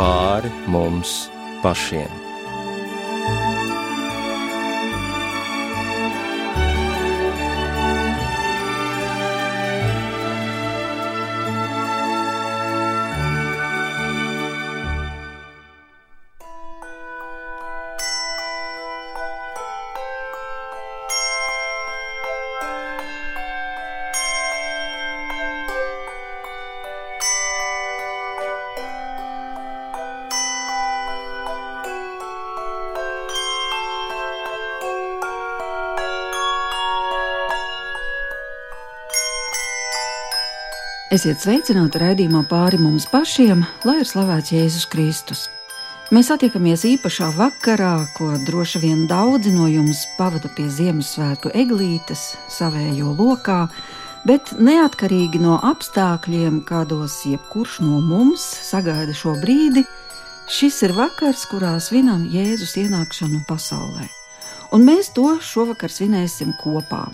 pāri mums pašiem. Esiet sveicināti raidījumā pāri mums pašiem, lai ir slavēts Jēzus Kristus. Mēs satiekamies īpašā vakarā, ko droši vien daudzi no jums pavada pie Ziemassvētku eglītes, savējo lokā, bet neatkarīgi no apstākļiem, kādos jebkurš no mums sagaida šo brīdi, šis ir vakars, kurā svinam Jēzus ienākšanu pasaulē. Un mēs to šovakar svinēsim kopā.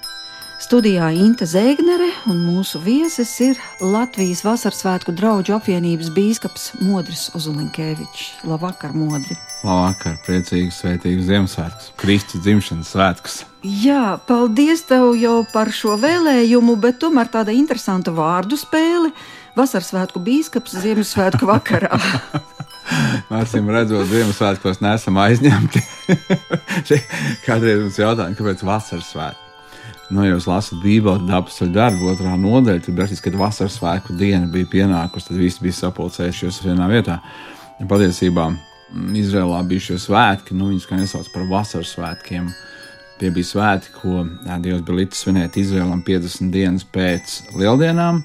Studijā Inte Zēgnere un mūsu viesis ir Latvijas Vasarsvētku draugu apvienības bīskaps Modris Uzulinkēvičs. Labvakar, Modri! Labvakar, priecīgs, svētīgs Ziemassvētkus, Kristus dzimšanas svētkus! Jā, paldies tev jau par šo vēlējumu, bet tomēr tāda interesanta vārdu spēle - Vasarsvētku bīskaps Ziemassvētku vakarā. Mācīm redzot, Ziemassvētkos neesam aizņemti. Kādreiz mums jautāja, kāpēc vasaras svētki? Nu, ja jūs lasat Bībeli, tad apakšā darba otrā nodaļa, tad praktiski, kad vasaras svētku diena bija pienākusi, tad visi bija sapulcējušies vienā vietā. Ja patiesībā Izrēlā bija šie svētki, nu, viņus kā nesauc par vasaras svētkiem. Tie bija svētki, ko Dievs bija līdzi svinēt Izrēlam 50 dienas pēc lieldienām,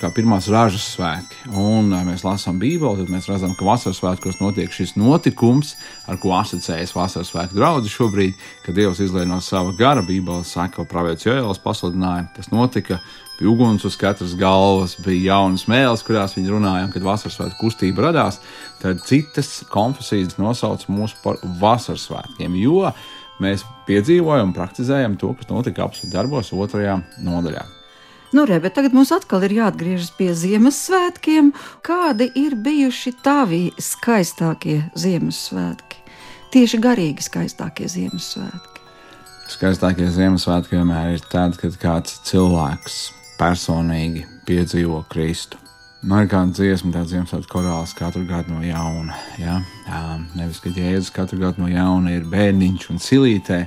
kā pirmās ražas svētki. Un mēs lasām Bībeli, tad mēs redzam, ka vasaras svētkos notiek šis notikums, ar ko asociējas vasaras svētku draugi šobrīd, kad Dievs izlaiž no sava gara Bībeli, saka, ka pravietis Jēlis pasludināja, tas notika. Bija uguns uz katras galvas, bija jaunas mēlis, kurās viņi runāja, kad vasaras svētku kustība radās. Tad citas konfesijas nosauc mūs par vasaras svētkiem, jo mēs piedzīvojam un praktizējam to, kas notika apziņas darbos otrajā nodaļā. Nu, re, bet tagad mums atkal ir jāatgriežas pie Ziemassvētkiem. Kādi ir bijuši tavi skaistākie Ziemassvētki? Tieši garīgi skaistākie Ziemassvētki. Skaistākie Ziemassvētki vienmēr ir tad, kad kāds cilvēks personīgi piedzīvo Kristu. Man ir kāda dziesma, tāds Ziemassvētku korāls katru gadu no jauna. Ja? Nevis, ka Jēzus katru gadu no jauna ir bērniņš un silītē,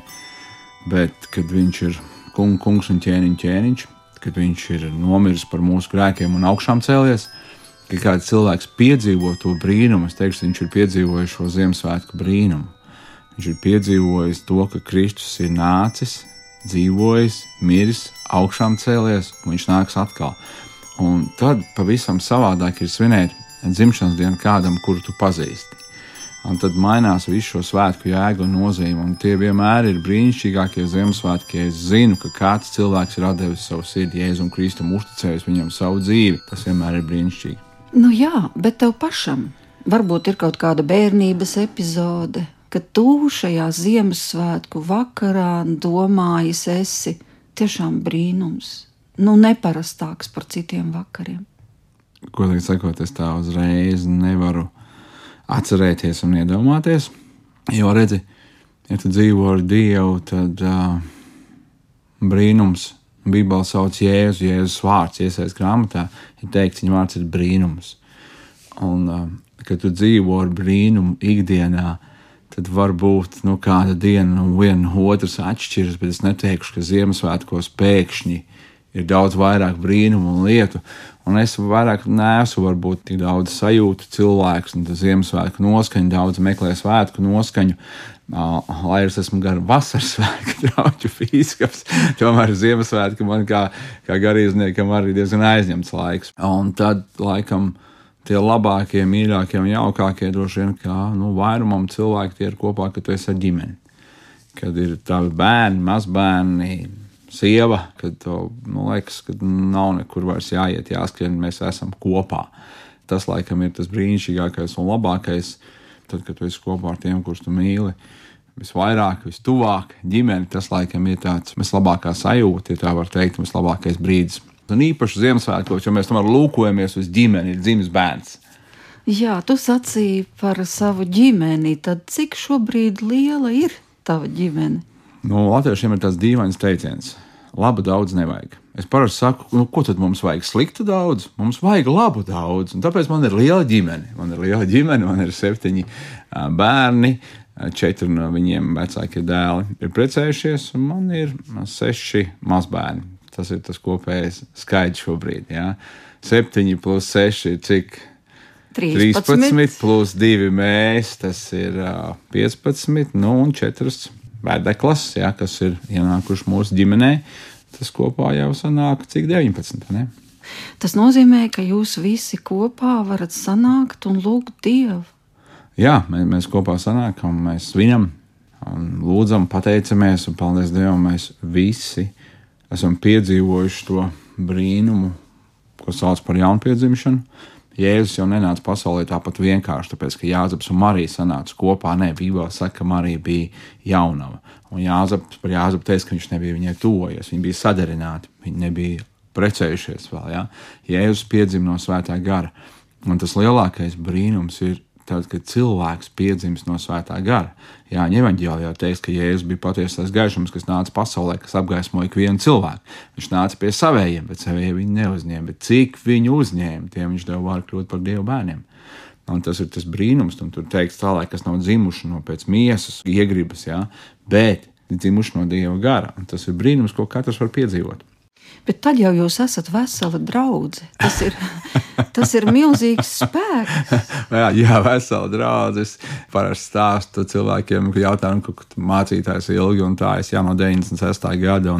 bet kad viņš ir kung, kungs un ķēniņš, ķēniņš, kad viņš ir nomiris par mūsu grēkiem un augšām cēlies, ka kāds cilvēks piedzīvo to brīnumu, es teikšu, viņš ir piedzīvojis šo Ziemassvētku brīnumu. Viņš ir piedzīvojis to, ka Kristus ir nācis, dzīvojis, miris, augšām cēlies, un viņš nāks atkal. Un tad pavisam savādāk ir svinēt dzimšanas dienu kādam, kuru tu pazīsti. Un tad mainās visu šo svētku jēga un nozīme. Un tie vienmēr ir brīnišķīgākie Ziemassvētki. Ja es zinu, ka kāds cilvēks ir devis savu sirdi Jēzum Kristum, uzticējis viņam savu dzīvi. Tas vienmēr ir brīnišķīgi. Nu jā, bet tev pašam varbūt ir kaut kāda bērnības epizode, kad tu šajā Ziemassvētku vakarā domājis, esi tiešām brīnums nu, neparastāks par citiem vakariem. Godīgi sakot, es tā uzreiz nevaru atcerēties un iedomāties. Jo, redzi, ja tu dzīvo ar Dievu, tad uh, brīnums, Bībelē sauc Jēzu, Jēzus vārds, iesaistās grāmatā, ir teikts, viņa vārds ir brīnums. Un, uh, kad tu dzīvo ar brīnumu ikdienā, tad varbūt nu, kāda diena no viena otras atšķiras, bet es neteikšu, ka Ziemassvētkos pēkšņi ir daudz vairāk brīnumu un lietu. Un es vairāk nesu varbūt tik daudz sajūtu cilvēks, un tas Ziemassvētku noskaņu, daudz meklē svētku noskaņu. Lai es esmu gan vasaras svētku draugu fīskaps, tomēr Ziemassvētku man kā, kā garīdzniekam arī diezgan aizņemts laiks. Un tad laikam tie labākie, mīļākie un jaukākie droši vien kā nu, vairumam cilvēku tie ir kopā, kad tu esi ar ģimeni. Kad ir tavi bērni, mazbērni, sieva, kad to nu, liekas, ka nav nekur vairs jāiet, jāskrien, mēs esam kopā. Tas laikam ir tas brīnišķīgākais un labākais, tad, kad tu esi kopā ar tiem, kurus tu mīli. Visvairāk, vistuvāk, ģimene, tas laikam ir tāds vislabākā sajūta, ja tā var teikt, vislabākais brīdis. Un īpaši Ziemassvētkos, jo mēs tomēr lūkojamies uz ģimeni, ir dzimis bērns. Jā, tu sacīji par savu ģimeni. Tad cik šobrīd liela ir tava ģimene? Nu, Latviešiem ir tāds dīvains teiciens. Labu daudz nevajag. Es parasti saku, nu, ko tad mums vajag sliktu daudz? Mums vajag labu daudz. Un tāpēc man ir liela ģimene. Man ir liela ģimene, man ir septiņi bērni, četri no viņiem vecākie dēli ir precējušies, un man ir seši mazbērni. Tas ir tas kopējais skaits šobrīd. Jā. Septiņi plus seši ir cik? 13, 13 plus 2 mēs, tas ir uh, 15, nu un 4 vēdeklas, jā, kas ir ienākuši mūsu ģimenē. Tas kopā jau sanāk cik 19. Ne? Tas nozīmē, ka jūs visi kopā varat sanākt un lūgt Dievu. Jā, mēs, mēs kopā sanākam, mēs svinam, lūdzam, pateicamies, un paldies Dievam, mēs visi esam piedzīvojuši to brīnumu, ko sauc par jaunpiedzimšanu. Jēzus jau nenāca pasaulē tāpat vienkārši, tāpēc, ka Jāzeps un Marija sanāca kopā. Nē, Bībelē saka, ka Marija bija jaunava. Un Jāzeps par Jāzepu teica, ka viņš nebija viņai tuvojies, viņi bija sadarināti, viņi nebija precējušies vēl. Ja? Jēzus piedzima no svētā gara. Un tas lielākais brīnums ir tad, kad cilvēks piedzimst no svētā gara. Jā, evanģēlijā jau teiks, ka Jēzus bija patiesais gaišums, kas nāca pasaulē, kas apgaismoja ikvienu cilvēku. Viņš nāca pie savējiem, bet savējie viņu neuzņēma. Bet cik viņu uzņēma, tiem viņš deva vārdu kļūt par Dieva bērniem. Un tas ir tas brīnums, un tur teikts tālāk, kas nav dzimuši no pēc miesas, iegribas, jā, bet dzimuši no Dieva gara. Un tas ir brīnums, ko katrs var piedzīvot. Bet tad jau jūs esat vesela draudzene. Tas ir, tas ir milzīgs spēks. jā, jā, vesela draudzene. Parasti stāstu cilvēkiem, ka jautājumu, ka mācītājs ir ilgi un tā es jau no 96. gada.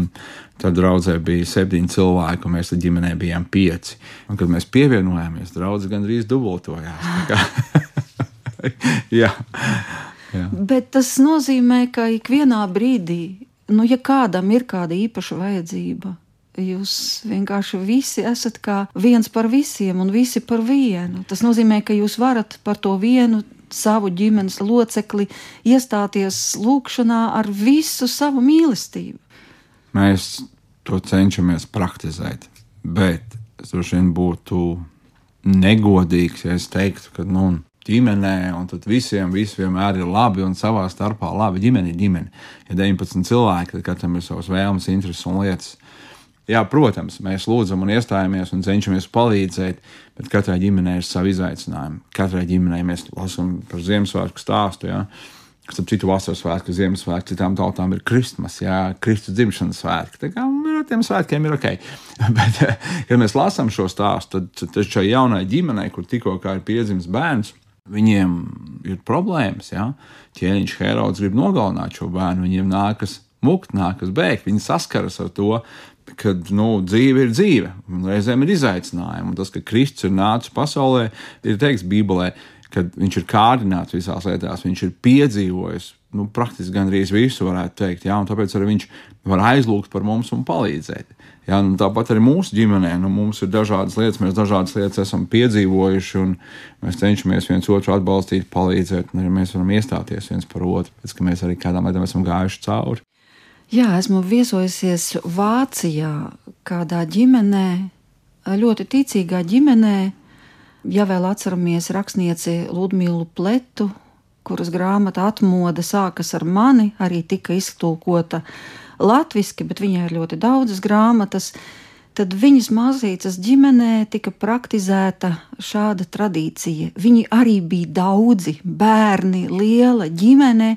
Tad draudzē bija septiņi cilvēki, un mēs ar ģimenē bijām pieci. Un, kad mēs pievienojāmies, draugs gandrīz dubultojās. jā. Jā. Bet tas nozīmē, ka ikvienā brīdī, nu, ja kādam ir kāda īpaša vajadzība, Jūs vienkārši visi esat kā viens par visiem un visi par vienu. Tas nozīmē, ka jūs varat par to vienu savu ģimenes locekli iestāties lūkšanā ar visu savu mīlestību. Mēs to cenšamies praktizēt, bet es droši vien būtu negodīgs, ja es teiktu, ka nu, ģimenē, un tad visiem viss vienmēr ir labi un savā starpā labi. Ģimene ir ģimene. Ja 19 cilvēki, tad katram ir savas vēlmes, intereses un lietas. Jā, protams, mēs lūdzam un iestājamies un cenšamies palīdzēt, bet katrai ģimenei ir savi izaicinājumi. Katrai ģimenei mēs lasām par Ziemassvētku stāstu. Jā. Kas ap citu vasaras svētku, Ziemassvētku, citām tautām ir Kristmas, jā, Kristus dzimšanas svētki. Tā kā ar tiem svētkiem ir ok. Bet, kad mēs lasām šo stāstu, tad, tad šai jaunai ģimenei, kur tikko ir piedzimis bērns, viņiem ir problēmas. Jā. Ķēniņš Herods grib nogalināt šo bērnu, viņiem nākas mukt, nākas bēgt, viņi saskaras ar to, ka nu, dzīve ir dzīve, un reizēm ir izaicinājumi. Un tas, ka Kristus ir nācis pasaulē, ir teikts Bībelē, ka viņš ir kārdināts visās lietās, viņš ir piedzīvojis nu, praktiski gandrīz visu, varētu teikt. Jā, tāpēc arī viņš var aizlūgt par mums un palīdzēt. Jā, nu, tāpat arī mūsu ģimenē nu, mums ir dažādas lietas, mēs dažādas lietas esam piedzīvojuši, un mēs cenšamies viens otru atbalstīt, palīdzēt, un arī mēs varam iestāties viens par otru, pēc tam mēs arī kādām lietām esam gājuši cauri. Jā, esmu viesojusies Vācijā, kādā ģimenē, ļoti ticīgā ģimenē. Ja vēl atceramies rakstnieci Ludmīlu Pletu, kuras grāmata atmoda sākas ar mani, arī tika iztulkota latviešu, bet viņai ir ļoti daudzas grāmatas. Tad viņas mazītes ģimenē tika praktizēta šāda tradīcija. Viņi arī bija daudzi bērni, liela ģimene,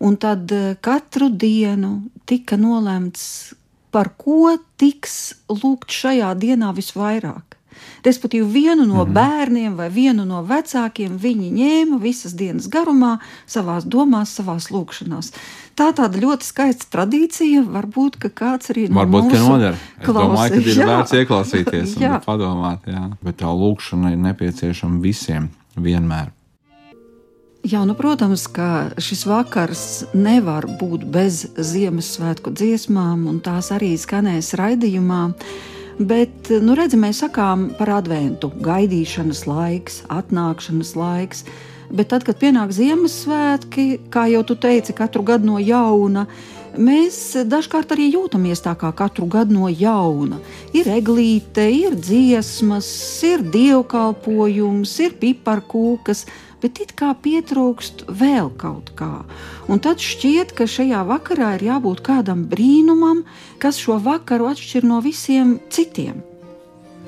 Un tad eh, katru dienu tika nolemts, par ko tiks lūgt šajā dienā visvairāk. Respektīvi, vienu no mhm. bērniem vai vienu no vecākiem viņi ņēma visas dienas garumā, savā domās, savā lūkšanās. Tā tāda ļoti skaista tradīcija. Varbūt kāds arī no Varbūt, ka noder. Es domāju, ka ir jā. vērts ieklausīties un padomāt, jā. bet tā lūkšana ir nepieciešama visiem vienmēr. Jā, nu, protams, ka šis vakars nevar būt bez Ziemassvētku dziesmām, un tās arī skanēs raidījumā. Bet, nu, redziet, mēs sakām par adventu, gaidīšanas laiks, atnākšanas laiks. Bet tad, kad pienāk Ziemassvētki, kā jau tu teici, katru gadu no jauna, Mēs dažkārt arī jūtamies tā kā katru gadu no jauna. Ir eglīte, ir dziesmas, ir dievkalpojums, ir piparkūkas, bet it kā pietrūkst vēl kaut kā. Un tad šķiet, ka šajā vakarā ir jābūt kādam brīnumam, kas šo vakaru atšķir no visiem citiem.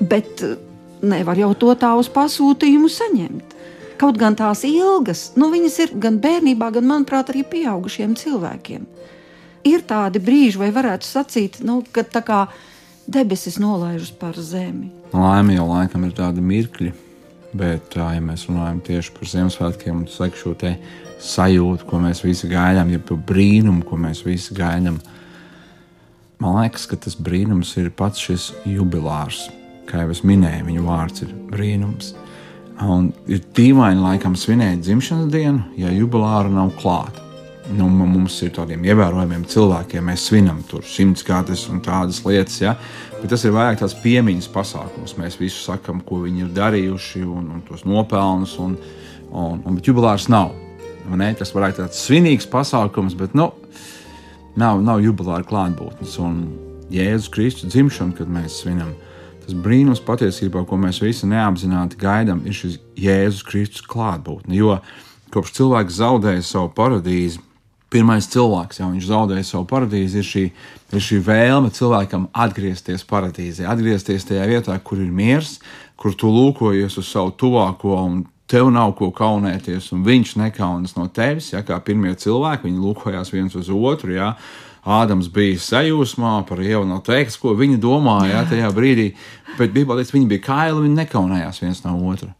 Bet nevar jau to tā uz pasūtījumu saņemt. Kaut gan tās ilgas, nu, viņas ir gan bērnībā, gan, manuprāt, arī pieaugušiem cilvēkiem. Ir tādi brīži, vai varētu sacīt, nu, ka tā kā debesis nolaižas par zemi. Laimīgi jau laikam ir tādi mirkļi, bet, ja mēs runājam tieši par Ziemassvētkiem saku šo sajūtu, ko mēs visi gaidām, ja par brīnumu, ko mēs visi gaidām, man liekas, ka tas brīnums ir pats šis jubilārs kā jau es minēju, viņa vārds ir brīnums. Un ir dīvaini laikam svinēt dzimšanas dienu, ja jubilāra nav klāta. Nu, mums ir tādiem ievērojamiem cilvēkiem, mēs svinam tur simts gadus un tādas lietas, ja? bet tas ir vairāk tāds piemiņas pasākums. Mēs visu sakām, ko viņi ir darījuši un, un tos nopelnus, un, un, un, jubilārs nav. Ne? Tas varētu būt tāds svinīgs pasākums, bet nu, nav, nav jubilāra klātbūtnes. Un Jēzus Kristus dzimšanu, kad mēs svinam, Tas brīnums patiesībā, ko mēs visi neapzināti gaidām, ir šis Jēzus Kristus klātbūtne. Jo kopš cilvēks zaudēja savu paradīzi, pirmais cilvēks, ja viņš zaudēja savu paradīzi, ir šī, ir šī vēlme cilvēkam atgriezties paradīzē, atgriezties tajā vietā, kur ir miers, kur tu lūkojies uz savu tuvāko un tev nav ko kaunēties, un viņš nekaunas no tevis, ja kā pirmie cilvēki, viņi lūkojās viens uz otru. Ja, Ādams bija sajūsmā, par Ievu nav teikts, ko viņa domāja jā, tajā brīdī, bet Bībelē viņi bija kaili, viņi nekaunējās viens no otra.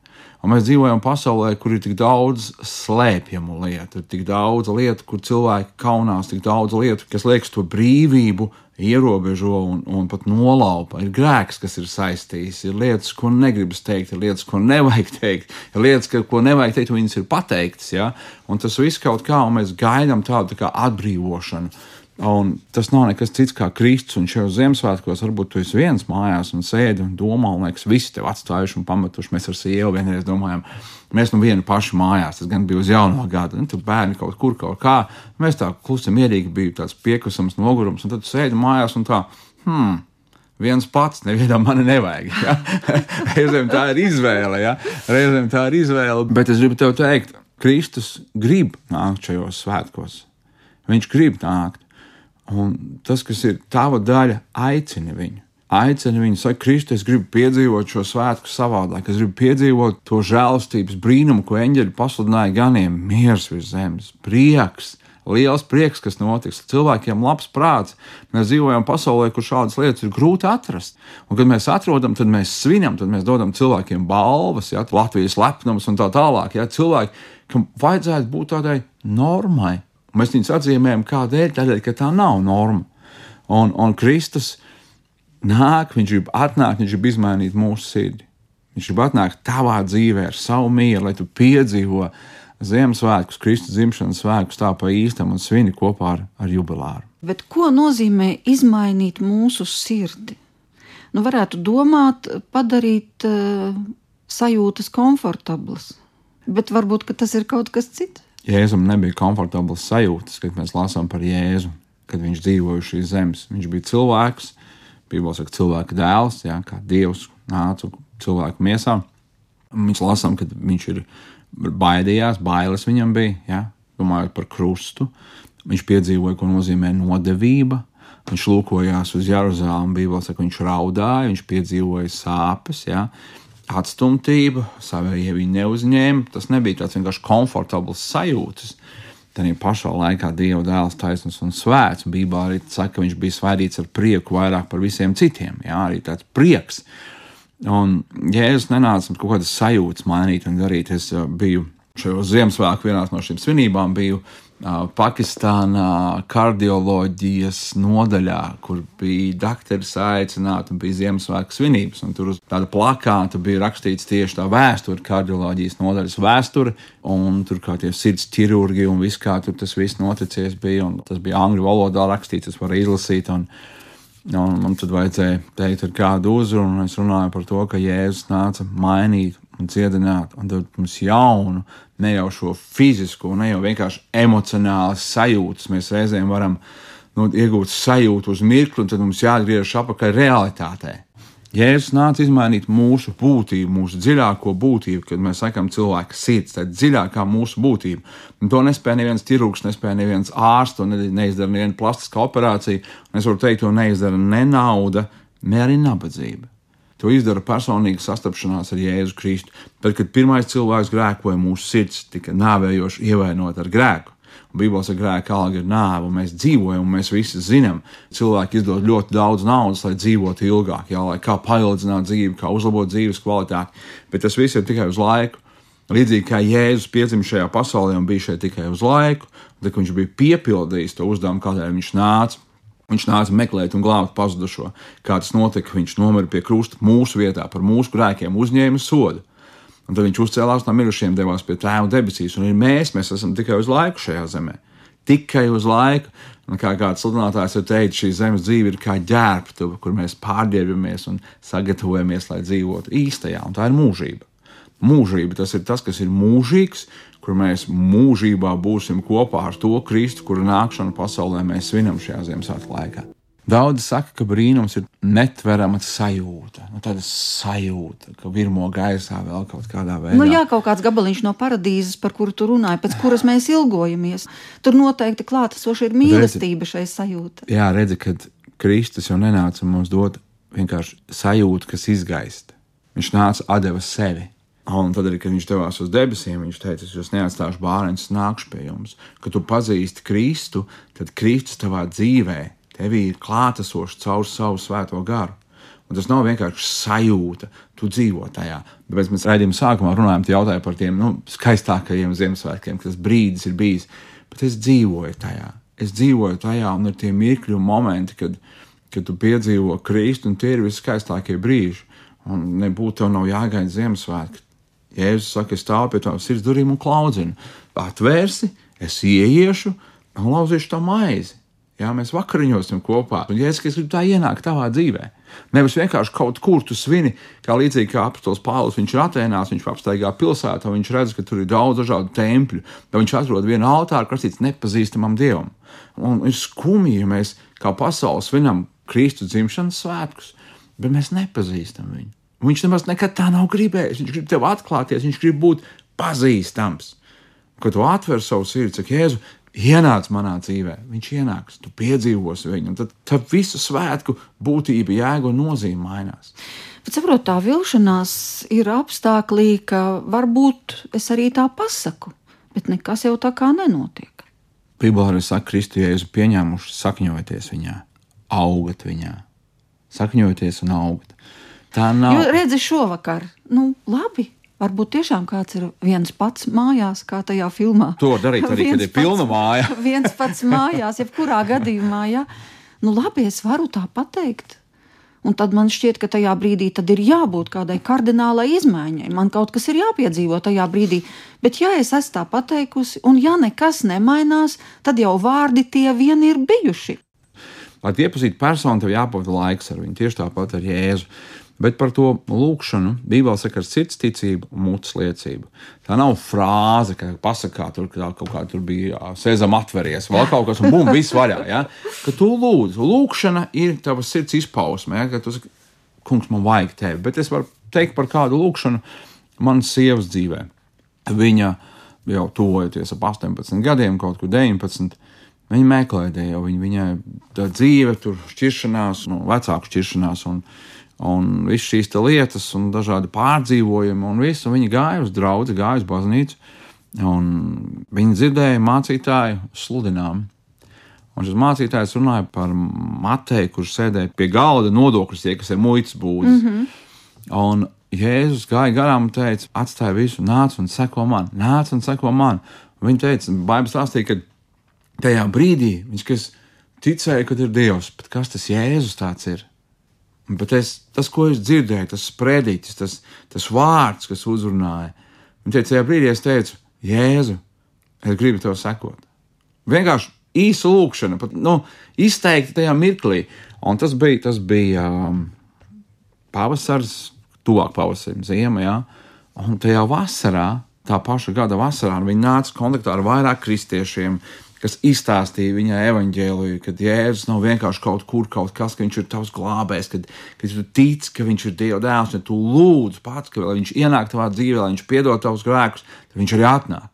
Un mēs dzīvojam pasaulē, kur ir tik daudz slēpjamu lietu, ir tik daudz lietu, kur cilvēki kaunās, tik daudz lietu, kas liekas to brīvību ierobežo un, un pat nolaupa. Ir grēks, kas ir saistīts, ir lietas, ko negribas teikt, ir lietas, ko nevajag teikt, ir lietas, ka, ko nevajag teikt, un viņas ir pateiktas. Ja? Un tas viss kaut kā, un mēs gaidām tādu tā atbrīvošanu. Un tas nav nekas cits kā Kristus. Un šajos Ziemassvētkos varbūt tu esi viens mājās un sēdi un domā, un liekas, visi tevi atstājuši un pametuši. Mēs ar sievu vienreiz domājām, mēs nu vieni paši mājās. Tas gan bija uz jauno gadu. Un tur bērni kaut kur kaut kā. Mēs tā klusi mierīgi bija tāds piekusams nogurums. Un tad sēdi mājās un tā, hmm, viens pats, nevienam mani nevajag. Ja? Reizēm tā ir izvēle, ja? reizēm tā ir izvēle. Bet es gribu tev teikt, Kristus grib nākt šajos svētkos. Viņš grib nākt. Un tas, kas ir tava daļa, aicina viņu. Aicina viņu, saka, Kristus, es gribu piedzīvot šo svētku savādāk. Es gribu piedzīvot to žēlastības brīnumu, ko eņģeļi pasludināja ganiem. Mieres virs zemes, prieks, liels prieks, kas notiks. Cilvēkiem labs prāts. Mēs dzīvojam pasaulē, kur šādas lietas ir grūti atrast. Un, kad mēs atrodam, tad mēs svinam, tad mēs dodam cilvēkiem balvas, ja, Latvijas lepnums un tā tālāk. Ja, cilvēki, kam vajadzētu būt tādai normai, Mēs viņus atzīmējam kādēļ, tādēļ, ka tā nav norma. Un, un Kristus nāk, viņš grib atnākt, viņš grib izmainīt mūsu sirdi. Viņš grib atnākt tavā dzīvē ar savu mieru, lai tu piedzīvo Ziemassvētkus, Kristus dzimšanas svētkus tā pa īstam un svini kopā ar, ar jubilāru. Bet ko nozīmē izmainīt mūsu sirdi? Nu, varētu domāt, padarīt uh, sajūtas komfortablas, bet varbūt tas ir kaut kas cits. Jēzum nebija komfortabls sajūtas, kad mēs lasām par Jēzu, kad viņš dzīvoja šīs zemes. Viņš bija cilvēks, Bībelē saka, cilvēka dēls, jā, kā Dievs nāca cilvēku miesā. Mēs lasām, ka viņš ir baidījās, bailes viņam bija, jā, domājot par krustu. Viņš piedzīvoja, ko nozīmē nodevība. Viņš lūkojās uz Jeruzalem, Bībelē saka, viņš raudāja, viņš piedzīvoja sāpes. Jā atstumtība, savējie viņi neuzņēma. Tas nebija tāds vienkārši komfortabls sajūtas. Tad pašā laikā Dieva dēls taisnīgs un svēts. Bībelē arī saka, ka viņš bija svaidīts ar prieku vairāk par visiem citiem. Jā, arī tāds prieks. Un Jēzus nenāca kaut kādas sajūtas mainīt un darīt. Es uh, biju šajos Ziemassvētku vienā no šīm svinībām, biju Pakistānā kardioloģijas nodaļā, kur bija doktori aicināti un bija Ziemassvētku svinības. Tur uz tāda plakāta bija rakstīts tieši tā vēsture, kardioloģijas nodaļas vēsture, un tur kā tie sirds ķirurgi un viss kā tur tas viss noticies bija. Tas bija angļu valodā rakstīts, tas var izlasīt. Un, un man tad vajadzēja teikt ar kādu uzrunu, un es runāju par to, ka Jēzus nāca mainīt un dziedināt, un dot mums jaunu, ne jau šo fizisku, ne jau vienkārši emocionālas sajūtas. Mēs reizēm varam nu, iegūt sajūtu uz mirkli, un tad mums jāatgriežas atpakaļ realitātei. Jēzus nāca izmainīt mūsu būtību, mūsu dziļāko būtību, kad mēs sakām, cilvēka sirds, tā ir dziļākā mūsu būtība. Un to nespēja neviens ķirurgs, nespēja neviens ārsts, to neizdara neviena plastiskā operācija. Un es varu teikt, to neizdara ne nauda, ne arī nabadzība. To izdara personīga sastapšanās ar Jēzu Kristu. Tad, kad pirmais cilvēks grēkoja, mūsu sirds tika nāvējoši ievainota ar grēku. Bībeles ir grēka alga ir nāve, un mēs dzīvojam, un mēs visi zinām, cilvēki izdod ļoti daudz naudas, lai dzīvotu ilgāk, jā, lai kā paildzināt dzīvi, kā uzlabot dzīves kvalitāti, bet tas viss ir tikai uz laiku. Līdzīgi kā Jēzus piedzima šajā pasaulē un bija šeit tikai uz laiku, tad, kad viņš bija piepildījis to uzdevumu, kādēļ viņš nāca, Viņš nāca meklēt un glābt pazudušo. Kā tas notika, viņš nomira pie krusta mūsu vietā, par mūsu grēkiem uzņēma sodu. Un tad viņš uzcēlās no mirušajiem, devās pie tēva debesīs. Un mēs, mēs esam tikai uz laiku šajā zemē. Tikai uz laiku. Un kā kāds sludinātājs ir teicis, šī zemes dzīve ir kā ģērbtuve, kur mēs pārģērbamies un sagatavojamies, lai dzīvotu īstajā, un tā ir mūžība. Mūžība tas ir tas, kas ir mūžīgs, kur mēs mūžībā būsim kopā ar to Kristu, kura nākšanu pasaulē mēs svinam šajā Ziemassvētku laikā. Daudzi saka, ka brīnums ir netverama sajūta. Nu, tāda sajūta, ka virmo gaisā vēl kaut kādā veidā. Nu, jā, kaut kāds gabaliņš no paradīzes, par kuru tu runāji, pēc kuras mēs ilgojamies. Tur noteikti klātesoša ir mīlestība šai sajūta. Jā, redzi, kad Kristus jau nenāca mums dot vienkārši sajūtu, kas izgaist. Viņš nāca deva sevi. Un tad arī, kad viņš devās uz debesīm, viņš teica, es jūs neatstāšu bērnus, nākšu pie jums. Kad tu pazīsti Kristu, tad Kristus tavā dzīvēm Tevī ir klātesošs caur savu svēto garu. Un tas nav vienkārši sajūta, tu dzīvo tajā. Tāpēc mēs raidījuma sākumā runājām par tiem nu, skaistākajiem Ziemassvētkiem, kas brīdis ir bijis. Bet es dzīvoju tajā. Es dzīvoju tajā, un ir tie mirkļi un momenti, kad, kad tu piedzīvo Kristu, un tie ir viskaistākie brīži. Un nebūtu tev nav jāgaida Ziemassvētki. Jēzus saka, es stāvu pie tavas sirds durvīm un klaudzinu. Atvērsi, es ieiešu un lauzīšu to maizi. Jā, mēs vakariņosim kopā. Un, ja es gribu tā ienākt tavā dzīvē, nevis vienkārši kaut kur tu svini, kā līdzīgi kā apustulis Pāvils, viņš ir Atēnās, viņš apsteigā pilsētā, viņš redz, ka tur ir daudz dažādu tempļu, tad viņš atrod vienu altāru, kas ir nepazīstamam dievam. Un ir skumji, ja mēs kā pasaule svinam Kristus dzimšanas svētkus, bet mēs nepazīstam viņu. Viņš nemaz nekad tā nav gribējis. Viņš grib tev atklāties, viņš grib būt pazīstams. Kad tu atver savu sirdi, saka, Jēzu, ienāc manā dzīvē, viņš ienāks, tu piedzīvosi viņu, un tad, tad visu svētku būtība, jēga un nozīme mainās. Bet saprot, tā vilšanās ir apstākļi, ka varbūt es arī tā pasaku, bet nekas jau tā kā nenotiek. Bībelē arī saka, Kristu, ja jūs pieņēmuši, sakņojieties viņā, augat viņā, sakņojieties un augat. Tā nav. Jo redzi šovakar, nu labi, Varbūt tiešām kāds ir viens pats mājās, kā tajā filmā. To darīt arī, kad ir pilna māja. viens pats mājās, jebkurā gadījumā, ja. Nu, labi, es varu tā pateikt. Un tad man šķiet, ka tajā brīdī ir jābūt kādai kardinālai izmaiņai. Man kaut kas ir jāpiedzīvo tajā brīdī. Bet, ja es esmu tā pateikusi, un ja nekas nemainās, tad jau vārdi tie vien ir bijuši. Lai iepazītu personu, tev jāpavada laiks ar viņu. Tieši tāpat ar Jēzu. Bet par to lūkšanu Bībelē saka ar sirds ticību un mutes liecību. Tā nav frāze, ka pasakā tur kaut kā tur bija sēzam atveries, vēl kaut kas, un bum, viss vaļā. Ja? Ka tu lūdz, lūkšana ir tavas sirds izpausme, ja? ka tu saki, kungs, man vajag tevi. Bet es varu teikt par kādu lūkšanu manas sievas dzīvē. Viņa jau tuvojoties ap 18 gadiem, kaut kur 19. Viņa meklēja Dievu, viņa, viņai tā dzīve, tur šķiršanās, nu, vecāku šķiršanās. Un, un visas šīs lietas, un dažādi pārdzīvojumi, un viss. Un viņi gāja uz draugu, gāja uz baznīcu, un viņi dzirdēja mācītāju sludinājumu. Un šis mācītājs runāja par Mateju, kurš sēdēja pie galda nodokļus, tie, kas ir muitas būdas. Mm -hmm. Un Jēzus gāja garām un teica, atstāja visu, nāc un seko man, nāc un seko man. Viņa teica, Bābels stāstīja, ka tajā brīdī viņš ticēja, ka ir Dievs, bet kas tas Jēzus tāds ir? Bet es, tas, ko es dzirdēju, tas sprediķis, tas, tas vārds, kas uzrunāja, un tajā brīdī es teicu, Jēzu, es gribu tev sekot. Vienkārši īsa lūkšana, pat nu, izteikti tajā mirklī. Un tas bija, tas bija um, pavasars, tuvāk pavasarim, ziema. Ja? Un tajā vasarā, tā paša gada vasarā, viņi nāca kontaktā ar vairāk kristiešiem, kas izstāstīja viņai evaņģēliju, ka Jēzus nav vienkārši kaut kur, kaut kas, ka viņš ir tavs glābējs, kad, kad tu tici, ka viņš ir Dieva dēls, un tu lūdzu pats, ka viņš ienāk tavā dzīvē, lai viņš piedod tavus grēkus, tad viņš arī atnāk.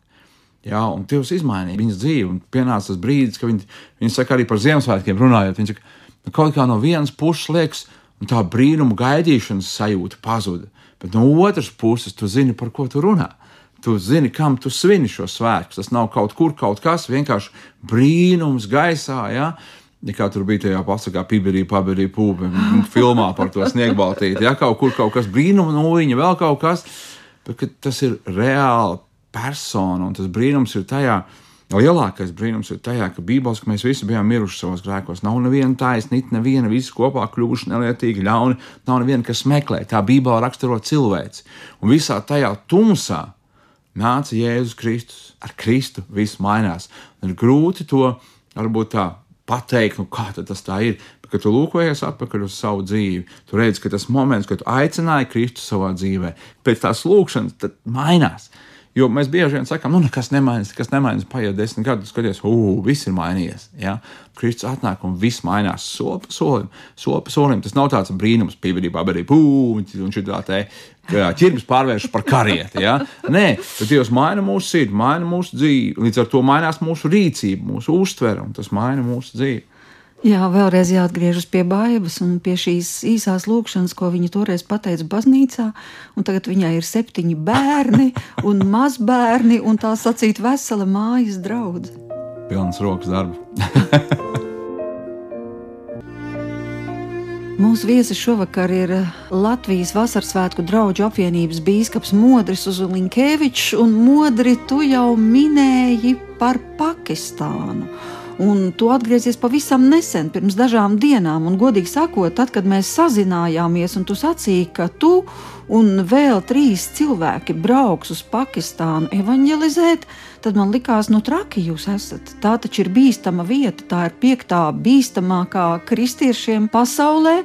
Jā, un Dievs izmainīja viņas dzīvi, un pienāca tas brīdis, kad viņi, viņi saka arī par Ziemassvētkiem runājot. Viņi saka, nu, kaut kā no vienas puses liekas, un tā brīnuma gaidīšanas sajūta pazuda, bet no otras puses tu zini, par ko tu runā. Tu zini, kam tu svini šo svētku. Tas nav kaut kur kaut kas, vienkārši brīnums gaisā. Ja? Ja kā tur bija tajā pasakā, piberī, paberī, pūpe, filmā par to sniegbaltīti. Ja kaut kur kaut kas brīnuma, no viņa vēl kaut kas, bet tas ir reāli persona, un tas brīnums ir tajā, Lielākais brīnums ir tajā, ka Bībeles, ka mēs visi bijām miruši savos grēkos. Nav neviena taisnība, neviena, visi kopā kļuvuši nelietīgi, ļauni. Nav neviena, kas meklē. Tā Bībele raksturo cilvēci. Un visā tajā tumsā nāca Jēzus Kristus. Ar Kristu viss mainās. Un ir grūti to varbūt tā pateikt, nu kā tas tā ir. Bet, kad tu lūkojies atpakaļ uz savu dzīvi, tu redzi, ka tas moments, kad tu aicināji Kristu savā dzīvē, pēc tās lūkšanas, tad mainās. Jo mēs bieži vien sakām, nu, nekas nemainās, nekas nemainās, paiet desmit gadi, skaties, ugh, viss ir mainījies. Ja? Kristus atnāk un viss mainās soli pa solim, soli pa solim. Tas nav tāds brīnums, pīvērībā, bet arī pūķis un šī tā te ķirmis pārvēršas par karieti. Ja? Nē, bet Dievs maina mūsu sirdi, maina mūsu dzīvi, līdz ar to mainās mūsu rīcība, mūsu uztvere, un tas maina mūsu dzīvi. Jā, vēlreiz jāatgriežas pie bailes un pie šīs īsās lūkšanas, ko viņa toreiz pateica baznīcā. Tagad viņai ir septiņi bērni un mazbērni, un tā sacīt, vesela mājas draudzene. Pilns rokas darba. Mūsu viesis šovakar ir Latvijas Vasaras svētku draugu apvienības biskups Modris Uzulinkevičs, un Modri, tu jau minēji par Pakistānu. Un tu atgriezies pavisam nesen, pirms dažām dienām. Un, godīgi sakot, tad, kad mēs sazinājāmies, un tu sacīki, ka tu un vēl trīs cilvēki brauks uz Pakistānu evanģelizēt, tad man likās, nu, traki jūs esat. Tā taču ir bīstama vieta, tā ir piektā bīstamākā kristiešiem pasaulē.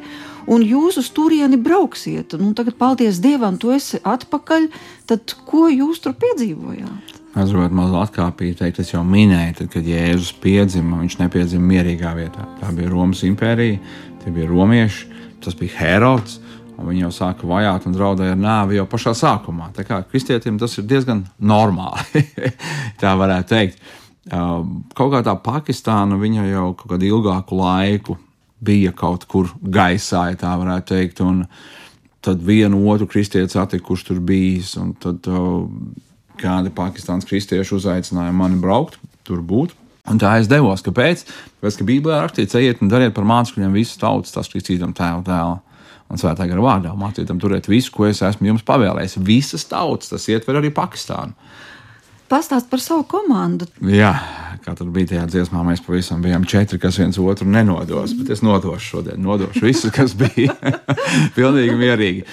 Un jūs uz turieni brauksiet, nu, tagad, paldies Dievam, tu esi atpakaļ. Tad ko jūs tur piedzīvojāt? Mazliet atkāpīt, teikt, es jau minēju, tad, kad Jēzus piedzima, viņš nepiedzima mierīgā vietā. Tā bija Romas impērija, tie bija romieši, tas bija Herods. Viņi jau sāka vajāt un draudēja ar nāvi jau pašā sākumā. Tā kā kristietim tas ir diezgan normāli, tā varētu teikt. Kaut kā tā Pakistāna viņa jau kaut kādu ilgāku laiku bija kaut kur gaisā, ja tā varētu teikt. Un tad vienu otru kristieti satika, kurš tur bijis. Un tad kādi Pakistānas kristieši uzaicināja mani braukt, tur būt. Un tā es devos. Kāpēc? Tāpēc, ka Bībelē rakstīts, ejiet un dariet par mācekļiem visas tautas, tas kristītam tēvu dēlu. Un svētā gara vārdā mācīt tam turēt visu, ko es esmu jums pavēlējis. Visas tautas, tas ietver arī Pakistānu. Pastāst par savu komandu. Jā, kā tur bija tajā dziesmā, mēs pavisam bijām četri, kas viens otru nenodos. Bet es nodošu šodien, nodošu visus, kas bija. Pilnīgi mierīgi.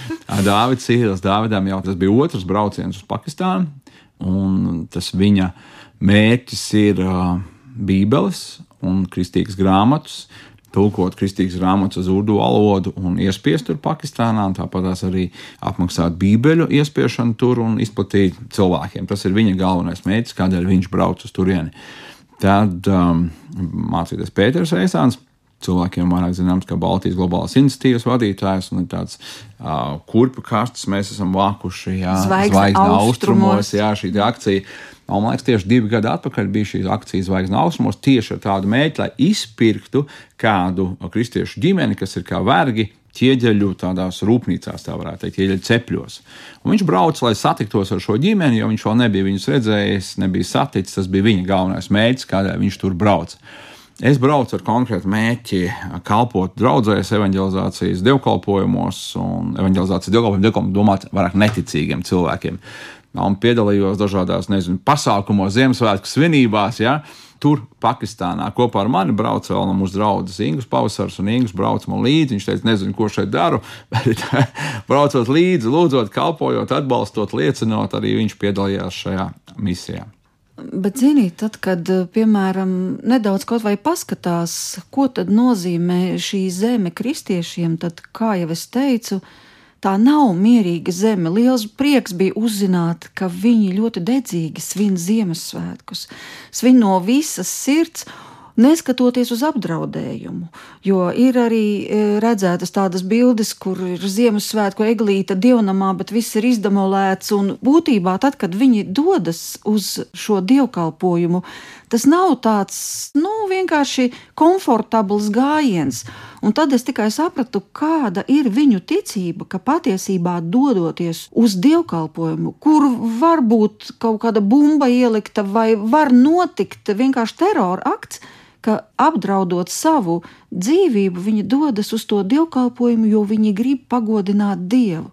Dāvids Sīls, Dāvidam jau tas bija otrs brauciens uz Pakistānu un tas viņa mērķis ir Bībeles un kristīgas grāmatas, tulkot kristīgas grāmatas uz urdu valodu un iespiest tur Pakistānā, un tāpat arī apmaksāt bībeļu iespiešanu tur un izplatīt cilvēkiem. Tas ir viņa galvenais mērķis, kādēļ viņš brauc uz turieni. Tad um, mācīties Pēters Reisāns cilvēkiem vairāk zināms, kā Baltijas globālās iniciatīvas vadītājs un tāds uh, kurpju kastes mēs esam vākuši zvaigznes austrumos. Jā, šī akcija. Un, man liekas, tieši divi gadi atpakaļ bija šī akcija Zvaigznes austrumos tieši ar tādu mērķi, lai izpirktu kādu kristiešu ģimeni, kas ir kā vergi ķieģeļu tādās rūpnīcās, tā varētu teikt, ķieģeļu cepļos. Un viņš brauca, lai satiktos ar šo ģimeni, jo viņš vēl nebija viņus redzējis, nebija saticis. Tas bija viņa galvenais mērķis, kādēļ viņš tur brauca. Es braucu ar konkrētu mērķi, kalpot draudzēs, evanģelizācijas dievkalpojumos, un evanģelizācijas dievkalpojumos domāt vairāk neticīgiem cilvēkiem. Un piedalījos dažādās, nezinu, pasākumos, Ziemassvētku svinībās, ja, tur Pakistānā kopā ar mani brauca vēl no mūsu draugas Ingūnas Pavasars, un Ingūns brauca man līdzi. Viņš teica, nezinu, ko šeit daru, bet braucot līdzi, lūdzot, kalpojot, atbalstot, liecinot, arī viņš piedalījās šajā misijā. Bet, ziniet, tad, kad, piemēram, nedaudz kaut vai paskatās, ko tad nozīmē šī zeme kristiešiem, tad, kā jau es teicu, tā nav mierīga zeme. Liels prieks bija uzzināt, ka viņi ļoti dedzīgi svin Ziemassvētkus, svin no visas sirds neskatoties uz apdraudējumu. Jo ir arī e, redzētas tādas bildes, kur ir Ziemassvētku eglīte dievnamā, bet viss ir izdemolēts. Un būtībā tad, kad viņi dodas uz šo dievkalpojumu, tas nav tāds nu, vienkārši komfortabls gājiens. Un tad es tikai sapratu, kāda ir viņu ticība, ka patiesībā dodoties uz dievkalpojumu, kur var būt kaut kāda bumba ielikta vai var notikt vienkārši terora akts, ka apdraudot savu dzīvību, viņi dodas uz to dievkalpojumu, jo viņi grib pagodināt Dievu.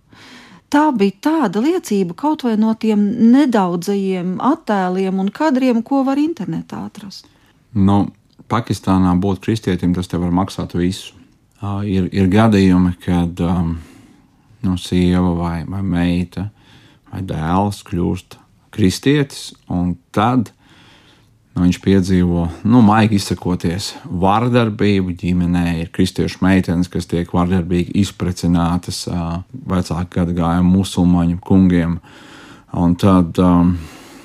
Tā bija tāda liecība kaut vai no tiem nedaudzajiem attēliem un kadriem, ko var internetā atrast. Nu, Pakistānā būt kristietim, tas tev var maksāt visu. Uh, ir, ir gadījumi, kad um, nu, sieva vai, vai meita vai dēls kļūst kristietis, un tad viņš piedzīvo, nu, maigi izsakoties, vardarbību ģimenē. Ir kristiešu meitenes, kas tiek vardarbīgi izprecinātas vecāku gadu gājumu musulmaņu kungiem. Un tad um,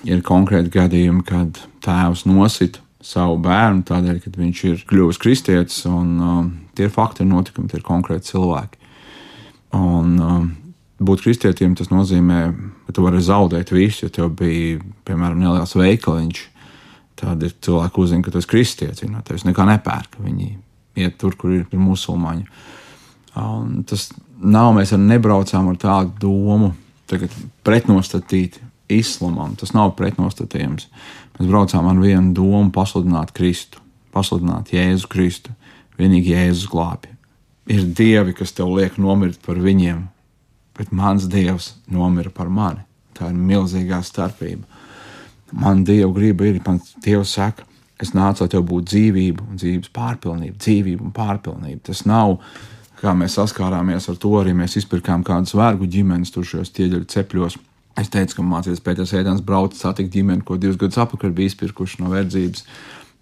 ir konkrēti gadījumi, kad tēvs nosita savu bērnu tādēļ, ka viņš ir kļuvis kristietis, un um, tie ir fakti, ir notikumi, tie ir konkrēti cilvēki. Un, um, būt kristietim tas nozīmē, ka tu vari zaudēt visu, ja tev bija, piemēram, neliels veikaliņš Tad ir cilvēki, kas uzzina, ka tas ir kristietis. Viņi no tevis nekā nepērk. Viņi iet tur, kur ir musulmaņi. Un tas nav, mēs arī nebraucām ar tādu domu, pretnostatīt islamam. Tas nav pretnostatījums. Mēs braucām ar vienu domu, pasludināt Kristu, pasludināt Jēzu Kristu. Vienīgi Jēzus glābi. Ir dievi, kas tev liek nomirt par viņiem, bet mans dievs nomira par mani. Tā ir milzīgā starpība man Dieva griba ir, man Dievs saka, es nācu, lai tev būtu dzīvība un dzīves pārpilnība, dzīvība un pārpilnība. Tas nav, kā mēs saskārāmies ar to, arī mēs izpirkām kādus vergu ģimenes tur šajos ķieģeļu cepļos. Es teicu, ka mācīties Pēters Ēdens brauc satikt ģimeni, ko divus gadus atpakaļ bija izpirkuši no verdzības.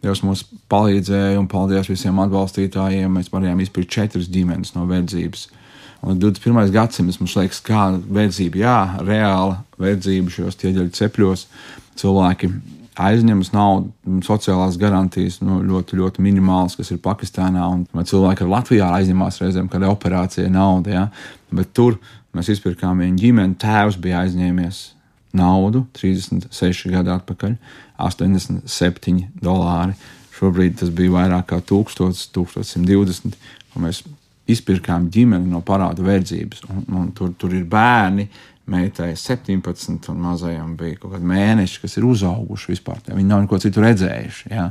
Dievs mums palīdzēja un paldies visiem atbalstītājiem. Mēs varējām izpirkt četras ģimenes no verdzības. Un 21. gadsimts mums liekas, kā verdzība, jā, reāla verdzība šajos ķieģeļu cepļos cilvēki aizņemas naudu, sociālās garantijas nu, ļoti, ļoti minimālas, kas ir Pakistānā. Un cilvēki ar Latvijā aizņemās reizēm, kad ir operācija nauda. Ja? Bet tur mēs izpirkām vienu ģimeni, tēvs bija aizņēmies naudu 36 gadu atpakaļ, 87 dolāri. Šobrīd tas bija vairāk kā 1000, 1120. Mēs izpirkām ģimeni no parādu verdzības, un, un tur, tur ir bērni meitai 17, un mazajam bija kaut kādi mēneši, kas ir uzauguši vispār. Viņi nav neko citu redzējuši. Jā.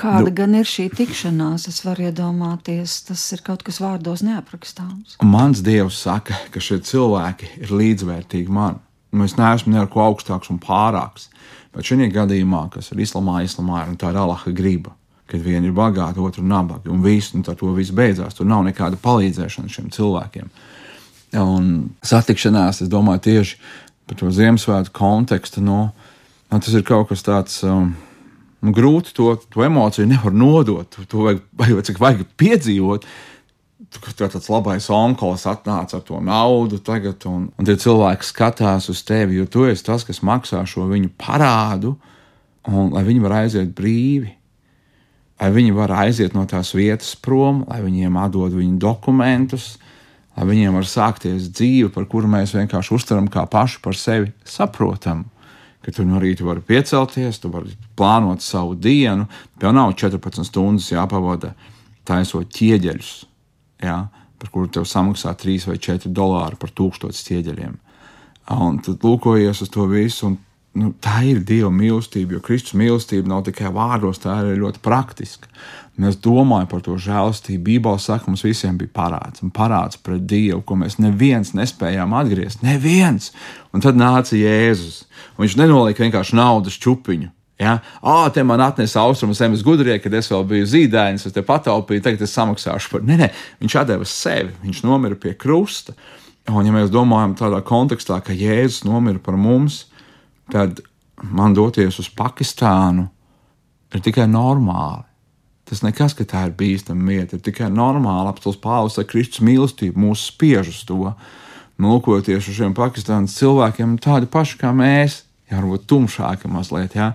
Kāda du... gan ir šī tikšanās, es varu iedomāties, tas ir kaut kas vārdos neaprakstāms. Mans dievs saka, ka šie cilvēki ir līdzvērtīgi man. Es neesmu neko augstāks un pārāks, bet šajā gadījumā, kas ir islamā, islamā ir un tā ir Allaha griba, kad viena ir bagāta, otra nabaga, un viss, tā to viss beidzās. Tur nav nekāda palīdzēšana šiem cilvēkiem. Un satikšanās, es domāju, tieši par to Ziemassvētku kontekstu, no, nu, tas ir kaut kas tāds. Um, Nu, grūti to, to emociju nevar nodot. To vajag, vajag, cik vajag piedzīvot. Tur tāds labais onkulis atnāca ar to naudu tagad, un, un tie cilvēki skatās uz tevi, jo tu esi tas, kas maksā šo viņu parādu, un lai viņi var aiziet brīvi, lai viņi var aiziet no tās vietas prom, lai viņiem atdod viņu dokumentus, lai viņiem var sākties dzīve, par kuru mēs vienkārši uztveram kā pašu par sevi saprotamu. Ka tu no rīta vari piecelties, tu vari plānot savu dienu. Tev nav 14 stundas jāpavada taisot ķieģeļus, jā, par kuru tev samaksā 3 vai 4 dolāri par tūkstotis ķieģeļiem. Un tad lūkojies uz to visu, un nu, tā ir Dieva mīlestība, jo Kristus mīlestība nav tikai vārdos, tā ir ļoti praktiska. Un es domāju par to žēlastību. Bībeli saka, mums visiem bija parāds, un parāds pret Dievu, ko mēs neviens nespējām atgriezt. Neviens! Un tad nāca Jēzus. Viņš nenolika vienkārši naudas čupiņu. Ja? Ah, te man atnesa austrumu zemes gudrie, kad es vēl biju zīdainis, es te pataupīju, tagad es samaksāšu par. Nē, nē, viņš deva sevi, viņš nomira pie krusta. Un, ja mēs domājam tādā kontekstā, ka Jēzus nomira par mums, tad man doties uz Pakistānu ir tikai normāli. Tas nekas, ka tā ir bīstama vieta, ir tikai normāli apstāties Pāvils ar Kristus mīlestību, mūsu spiež uz to. nolkoties uz šiem Pakistānas cilvēkiem, tādi paši kā mēs, jā, varbūt tumšāki mazliet, jā,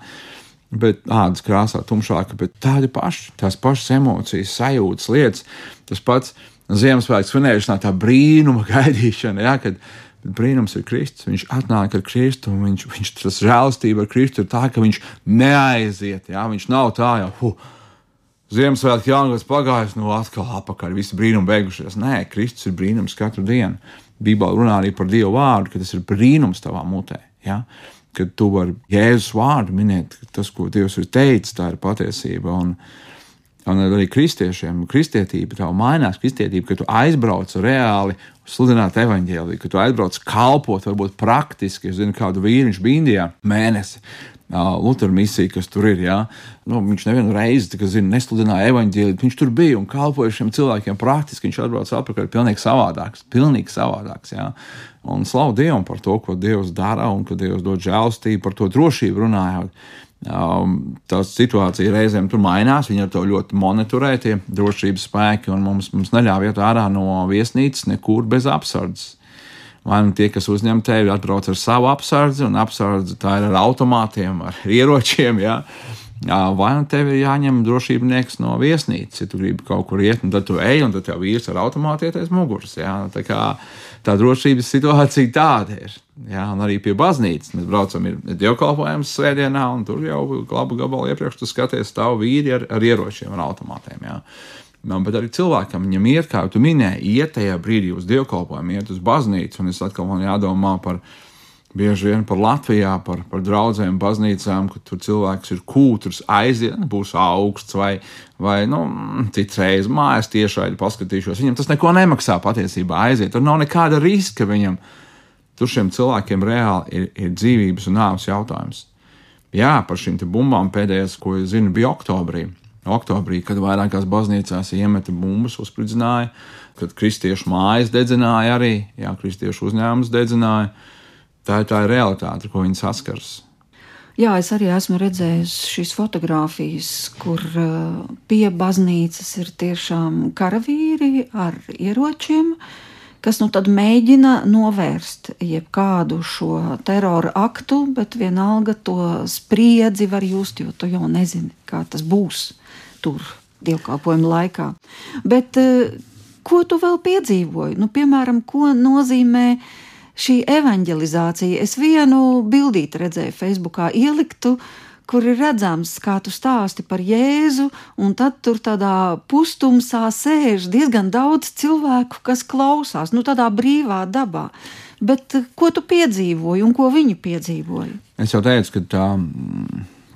bet ādas krāsā tumšāka, bet tādi paši, tās pašas emocijas, sajūtas, lietas, tas pats Ziemassvētku svinēšanā, tā brīnuma gaidīšana, jā, kad brīnums ir Kristus, viņš atnāk ar Kristu, un viņš, viņš tas žēlastība ar Kristu ir tā, ka viņš neaiziet, jā, viņš nav tā jau, huh, Ziemassvētku jaungads pagājis, nu atkal apakaļ, visi brīnumi beigušies. Nē, Kristus ir brīnums katru dienu. Bībelē runā arī par Dieva vārdu, ka tas ir brīnums tavā mutē. Ja? Kad tu vari Jēzus vārdu minēt, tas, ko Dievs ir teicis, tā ir patiesība. Un, un arī kristiešiem, kristietība, tā mainās kristietība, ka tu aizbrauc reāli sludināt evaņģēliju, ka tu aizbrauc kalpot, varbūt praktiski. Es zinu, kādu vīru viņš bija Indijā mēnesi. Lutera misija, kas tur ir. Ja? Nu, viņš nevienu reizi zina, nesludināja evaņģēliju. Viņš tur bija un kalpoja šiem cilvēkiem praktiski. Viņš atbrauca atpakaļ pilnīgi savādāks. Pilnīgi savādāks ja? Un slavu Dievam par to, ko Dievs dara un ka Dievs dod žēlstību par to drošību runājot. Um, tā situācija reizēm tur mainās, viņi ar to ļoti monitorē, tie drošības spēki, un mums, mums neļāva iet ārā no viesnīcas nekur bez apsardzes. Vai nu tie, kas uzņem tevi, atbrauc ar savu apsardzi, un apsardzi tā ir ar automātiem, ar ieročiem. Jā. Vai nu tev ir jāņem drošībnieks no viesnīcas, ja tu gribi kaut kur iet, un tad tu ej, un tad tev vīrs ar automātu iet aiz muguras. Jā. Tā, kā, tā drošības situācija tāda ir. Jā, un arī pie baznīcas mēs braucam, ir dievkalpojums svētdienā, un tur jau labu gabalu iepriekš tu skaties tavu vīri ar, ar ieročiem, ar automātiem. Jā. Man, bet arī cilvēkam viņam iet, kā tu minēji, iet tajā brīdī uz dievkalpojumu, iet uz baznīcu, un es atkal man jādomā par bieži vien par Latvijā, par, par draugiem, baznīcām, ka tur cilvēks ir kūtrs, aiziet, būs augsts vai, vai nu, citreiz mājas tiešraidi paskatīšos. Viņam tas neko nemaksā patiesībā aiziet, tur nav nekāda riska viņam. Tur šiem cilvēkiem reāli ir, ir dzīvības un nāves jautājums. Jā, par šīm bumbām pēdējais, ko es zinu, bija oktobrī oktobrī, kad vairākās baznīcās iemeta bumbas, uzspridzināja, kad kristiešu mājas dedzināja arī, jā, kristiešu uzņēmums dedzināja. Tā ir tā realitāte, ar ko viņi saskars. Jā, es arī esmu redzējis šīs fotogrāfijas, kur uh, pie baznīcas ir tiešām karavīri ar ieročiem, kas nu tad mēģina novērst jebkādu šo terora aktu, bet vienalga to spriedzi var just, jo tu jau nezini, kā tas būs tur dievkalpojuma laikā. Bet eh, ko tu vēl piedzīvoji? Nu, piemēram, ko nozīmē šī evanģelizācija? Es vienu bildīti redzēju Facebookā ieliktu, kur ir redzams, kā tu stāsti par Jēzu, un tad tur tādā pustumsā sēž diezgan daudz cilvēku, kas klausās, nu tādā brīvā dabā. Bet eh, ko tu piedzīvoji un ko viņi piedzīvoja? Es jau teicu, ka tā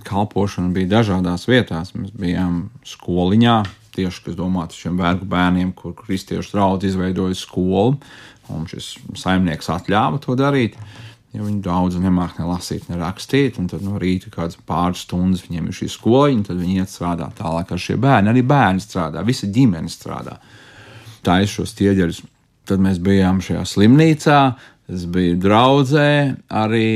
kalpošana bija dažādās vietās. Mēs bijām skoliņā, tieši kas domāts šiem vergu bērniem, kur kristiešu draugs izveidoja skolu, un šis saimnieks atļāva to darīt. Ja viņi daudz nemāķi ne lasīt, ne rakstīt, un tad no rīta kādas pāris stundas viņiem ir šī skoliņa, tad viņi iet strādāt tālāk ar šiem bērniem. Arī bērni strādā, visa ģimene strādā. Tā ir šos ķieģeļus. Tad mēs bijām šajā slimnīcā, es biju draudzē, arī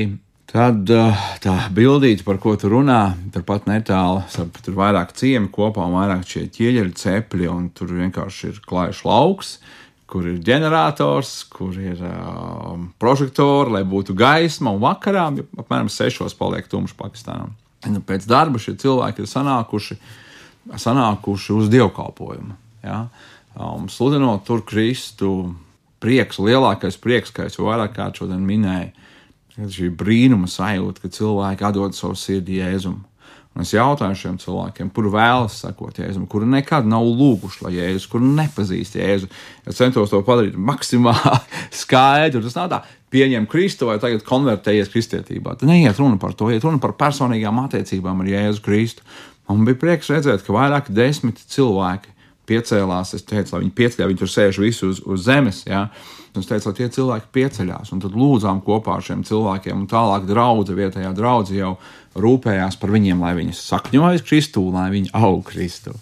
Tad eh, tā bildīte, par ko tu runā, turpat netālu, tur ir vairāk ciemi kopā un vairāk šie ķieģeļi, cepļi, un tur vienkārši ir klājš lauks, kur ir ģenerators, kur ir um, prožektori, lai būtu gaisma, un vakarā apmēram sešos paliek tumšs Pakistānam. Nu, pēc darba šie cilvēki ir sanākuši, sanākuši uz dievkalpojumu. Ja? Um, sludinot tur Kristu, prieks, lielākais prieks, kā es vairāk kārt šodien minēju šī brīnuma sajūta, ka cilvēki atdod savu sirdi Jēzum. Un es jautāju šiem cilvēkiem, kuri vēlas sekot Jēzum, kuri nekad nav lūguši, lai Jēzus, kuri nepazīst Jēzu. Es centos to padarīt maksimāli skaidru. Tas nav tā, pieņem Kristu vai tagad konvertējies kristietībā. Tad neiet runa par to, iet runa par personīgām attiecībām ar Jēzu Kristu. Man bija prieks redzēt, ka vairāk desmit cilvēki piecēlās. Es teicu, lai viņi pieceļās, viņi tur sēž visi uz, uz zemes. Ja? Es teicu, lai tie cilvēki pieceļās, un tad lūdzām kopā ar šiem cilvēkiem, un tālāk draudzē, vietējā draudzē jau rūpējās par viņiem, lai viņi sakņojas Kristū, lai viņi aug Kristū.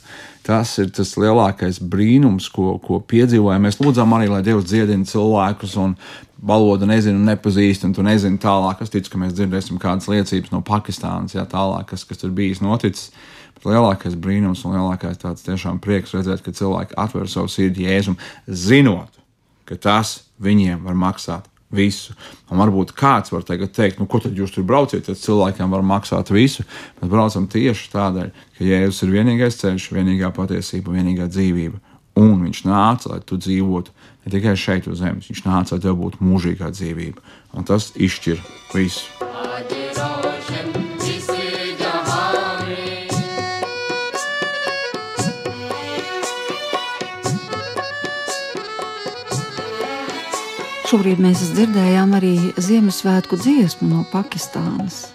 Tas ir tas lielākais brīnums, ko, ko piedzīvojam. Mēs lūdzam arī, lai Dievs dziedina cilvēkus, un valodu nezinu, nepazīst, un tu nezini tālāk. Es ticu, ka mēs dzirdēsim kādas liecības no Pakistānas, jā, tālāk, kas, kas tur bijis noticis. Bet lielākais brīnums un lielākais tāds tiešām prieks redzēt, ka cilvēki atver savu sirdi Jēzum, zinot, ka tas viņiem var maksāt visu. Un varbūt kāds var teikt, nu, ko tad jūs tur brauciet, tad cilvēkiem var maksāt visu. Mēs braucam tieši tādēļ, ka Jēzus ir vienīgais ceļš, vienīgā patiesība, vienīgā dzīvība. Un viņš nāca, lai tu dzīvotu ne tikai šeit uz zemes, viņš nāca, lai tev būtu mūžīgā dzīvība. Un tas izšķir visu. Šobrīd mēs dzirdējām arī Ziemassvētku dziesmu no Pakistānas.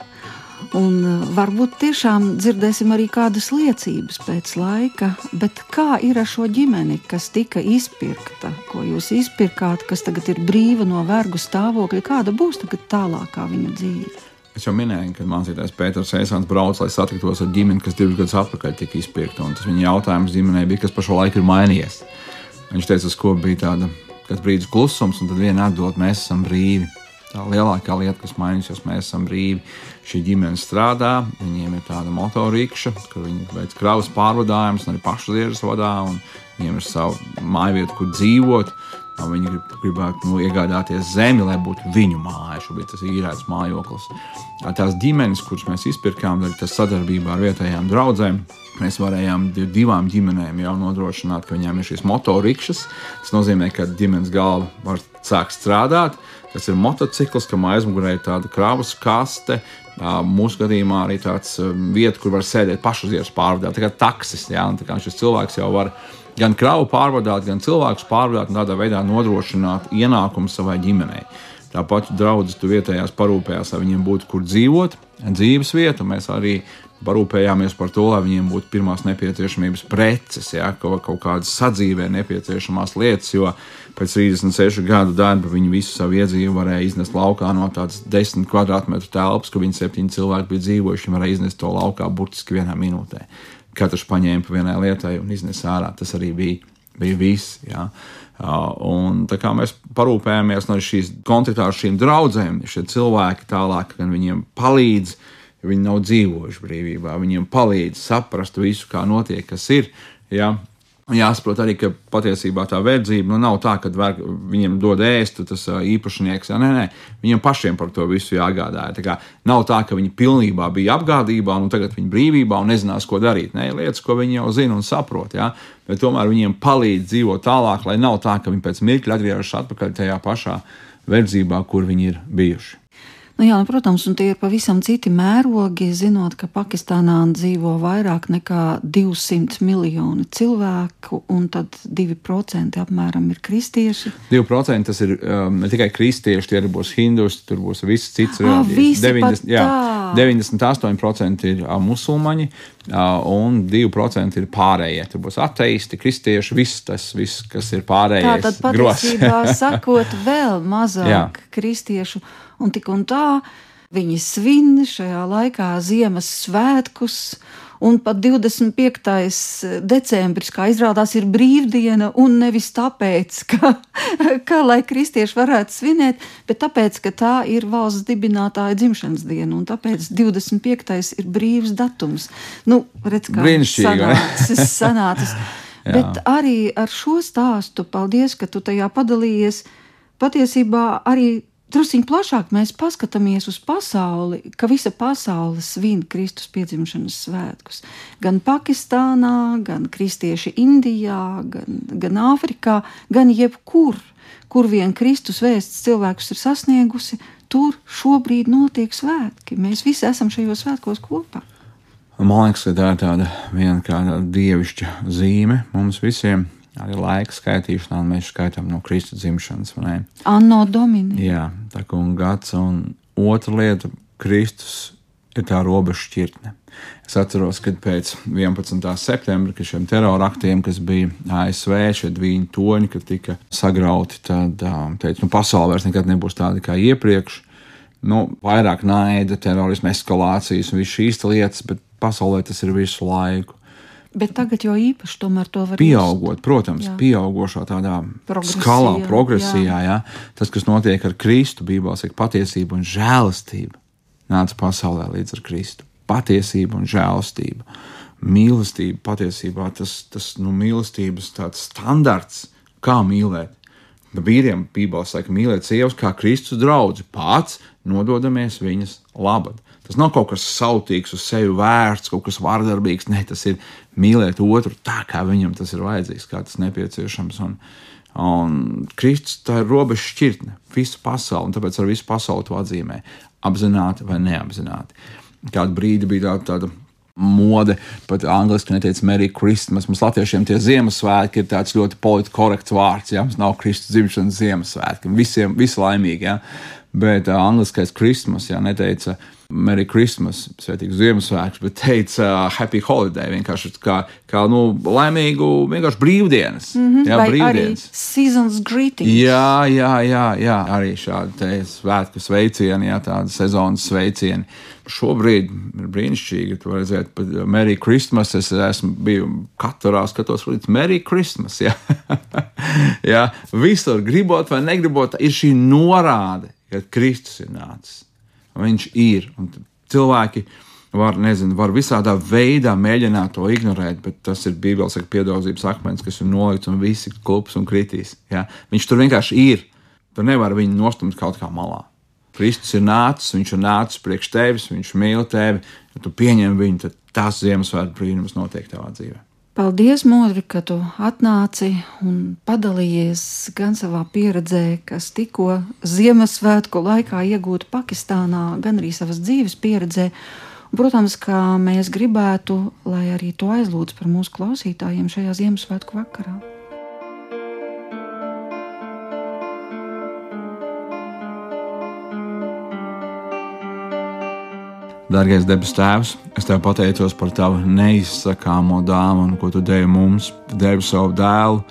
Un uh, varbūt tiešām dzirdēsim arī kādas liecības pēc laika, bet kā ir ar šo ģimeni, kas tika izpirkta, ko jūs izpirkāt, kas tagad ir brīva no vergu stāvokļa, kāda būs tagad tālākā viņa dzīve? Es jau minēju, ka mācītājs Pēters Eisons brauc, lai satiktos ar ģimeni, kas divus gadus atpakaļ tika izpirkta. Tas viņa jautājums ģimenei bija, kas pa šo laiku ir mainījies. Viņš teica, uz ko bija tāda kas brīdis klusums, un tad vienā atbild, mēs esam brīvi. Tā lielākā lieta, kas mainīsies, mēs esam brīvi. Šī ģimene strādā, viņiem ir tāda motorīkša, ka viņi veic kravas pārvadājumus, arī pašsadziedas vadā, un viņiem ir sava māja vieta, kur dzīvot. Viņi grib, gribētu nu, iegādāties zemi, lai būtu viņu māja. Šobrīd tas ir īrēts mājoklis. Tās ģimenes, kuras mēs izpirkām, tas sadarbībā ar vietējām draudzēm, mēs varējām divām ģimenēm jau nodrošināt, ka viņām ir šīs motorikšas. Tas nozīmē, ka ģimenes galva var sākt strādāt. Tas ir motociklis, kam aizmugurē ir tāda kravas kaste. Mūsu gadījumā arī tāds vieta, kur var sēdēt pašuzieras pārvadāt, tā kā taksis. Ja? Tā kā šis cilvēks jau var gan kravu pārvadāt, gan cilvēkus pārvadāt un tādā veidā nodrošināt ienākumu savai ģimenei. Tāpat draudzes tu vietējās parūpējās, lai viņiem būtu kur dzīvot, dzīves vieta. Mēs arī parūpējāmies par to, lai viņiem būtu pirmās nepieciešamības preces, ja, kaut, kaut kādas sadzīvē nepieciešamās lietas, jo pēc 36 gadu darba viņi visu savu iedzīvu varēja iznest laukā no tādas 10 kvadrātmetru telpas, kur viņi septiņi cilvēki bija dzīvojuši, varēja iznest to laukā burtiski vienā minūtē katrs paņēma pa vienai lietai un iznesa ārā. Tas arī bija, bija viss. Ja. Un tā kā mēs parūpējāmies no šīs kontaktā ar šīm draudzēm, šie cilvēki tālāk, gan viņiem palīdz, jo viņi nav dzīvojuši brīvībā, viņiem palīdz saprast visu, kā notiek, kas ir. Ja. Jāsaprot arī, ka patiesībā tā verdzība nu, nav tā, ka var, viņiem dod ēst, tas īpašnieks. Jā, nē, nē, viņiem pašiem par to visu jāgādāja. Tā kā, nav tā, ka viņi pilnībā bija apgādībā, un tagad viņi brīvībā un nezinās, ko darīt. Nē, lietas, ko viņi jau zina un saprot. Jā, bet tomēr viņiem palīdz dzīvot tālāk, lai nav tā, ka viņi pēc mirkļa atgriežas atpakaļ tajā pašā verdzībā, kur viņi ir bijuši. Nu jā, nu, protams, un tie ir pavisam citi mērogi, zinot, ka Pakistānā dzīvo vairāk nekā 200 miljoni cilvēku, un tad 2% apmēram ir kristieši. 2% tas ir um, ne tikai kristieši, tie būs hindusi, tur būs viss cits ah, reliģijas. 90, jā, 98% ir musulmaņi, un 2% ir pārējie. Tur būs ateisti, kristieši, viss tas, viss, kas ir pārējais. Tā tad patiesībā sakot vēl mazāk jā. kristiešu un tik un tā viņi svin šajā laikā Ziemassvētkus. Un pat 25. decembris, kā izrādās, ir brīvdiena, un nevis tāpēc, ka, ka lai kristieši varētu svinēt, bet tāpēc, ka tā ir valsts dibinātāja dzimšanas diena, un tāpēc 25. ir brīvs datums. Nu, redz, kā sanācis, sanācis. bet arī ar šo stāstu, paldies, ka tu tajā padalījies, patiesībā arī Drusciņ plašāk mēs paskatāmies uz pasauli, ka visa pasaule svin Kristus piedzimšanas svētkus. Gan Pakistānā, gan kristieši Indijā, gan, gan Āfrikā, gan jebkur, kur vien Kristus vēsts cilvēkus ir sasniegusi, tur šobrīd notiek svētki. Mēs visi esam šajos svētkos kopā. Man liekas, ka tā ir tāda viena dievišķa zīme mums visiem arī laika skaitīšanā, un mēs skaitām no Kristus dzimšanas. Anno Domini. Jā, tā kā un gads, un otra lieta - Kristus ir tā robeža šķirtne. Es atceros, kad pēc 11. septembra, kad šiem teroraktiem, kas bija ASV, šie divi toņi, kad tika sagrauti, tad teica, nu, pasaule vairs nekad nebūs tāda kā iepriekš. Nu, vairāk naida, terorisma eskalācijas un viss šīs lietas, bet pasaulē tas ir visu laiku. Bet tagad jau īpaši to var pieaugot, protams, jā. pieaugošā tādā Progresija, skalā, progresijā. Jā. Jā. Tas, kas notiek ar Kristu, Bībelē, ir patiesība un žēlastība. Nāca pasaulē līdz ar Kristu. Patiesība un žēlastība. Mīlestība patiesībā tas, tas nu, mīlestības standarts, kā mīlēt. vīriem Bībeles saka, mīliet sievas kā Kristus draugu, pats nododamies viņas labad. Tas nav kaut kas sautīgs, uz sevi vērts, kaut kas vardarbīgs. Nē, tas ir mīlēt otru tā, kā viņam tas ir vajadzīgs, kā tas nepieciešams. Un, un Kristus tā ir robeža šķirtne, visu pasauli, un tāpēc ar visu pasauli to atzīmē, apzināti vai neapzināti. Kādu brīdi bija tā, tāda mode, pat angļuiski neteica Merry Christmas. Mums latviešiem tie Ziemassvētki ir tāds ļoti politiski korekts vārds. Ja? Mums nav Kristus dzimšanas Ziemassvētki. Visiem visi laimīgi, ja? bet uh, angliskais Christmas, ja neteica Merry Christmas, Svētīgs Ziemassvētks, bet teica uh, Happy Holiday, vienkārši kā, kā nu, laimīgu, vienkārši brīvdienas. Mm -hmm, jā, brīvdienas. Seasons greetings. Jā, jā, jā, jā. arī šādi svētku sveicieni, jā, tādi sezonas sveicieni. Šobrīd ir brīnišķīgi, ka redzēt, pat Merry Christmas. Es esmu biju katrā skatos līdz Merry Christmas. Jā, jā visur gribot vai negribot, ir šī norāde, ka Kristus ir nācis. Viņš ir. Un cilvēki var, nezinu, var visādā veidā mēģināt to ignorēt, bet tas ir Bībeles piedāvājums akmens, kas ir nolikts un visi klups un kritīs. Ja? Viņš tur vienkārši ir. Tur nevar viņu nostumt kaut kā malā. Kristus ir nācis, viņš ir nācis priekš tevis, viņš mīl tevi. Ja tu pieņem viņu, tad tas Ziemassvētku brīnums notiek tavā dzīvēm. Paldies, Modri, ka tu atnāci un padalījies gan savā pieredzē, kas tikko Ziemassvētku laikā iegūta Pakistānā, gan arī savas dzīves pieredzē. Un, protams, kā mēs gribētu, lai arī to aizlūdz par mūsu klausītājiem šajā Ziemassvētku vakarā. Dargais debes Tēvs, es Tev pateicos par Tavu neizsakāmo dāvanu, ko Tu devi mums. Devi savu dēlu,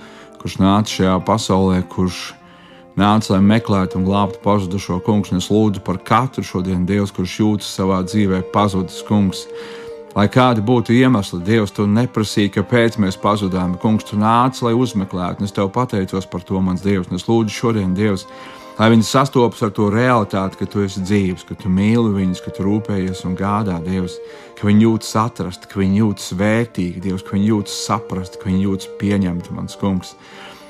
kurš nāca šajā pasaulē, kurš nāca, lai meklētu un glābtu pazudušo kungu. Es lūdzu par katru šodienu Dievu, kurš jūtas savā dzīvē pazudis kungs. Lai kādi būtu iemesli, Dievs, tu neprasīji, kāpēc mēs pazudām. Kungs, tu nāci, lai uzmeklētu, un es tev pateicos par to, mans Dievs. Un es lūdzu šodien, Dievs, lai viņi sastopas ar to realitāti, ka tu esi dzīves, ka tu mīli viņus, ka tu rūpējies un gādā Dievs, ka viņi jūtas atrast, ka viņi jūtas vērtīgi, Dievs, ka viņi jūtas saprast, ka viņi jūtas pieņemti, mans kungs.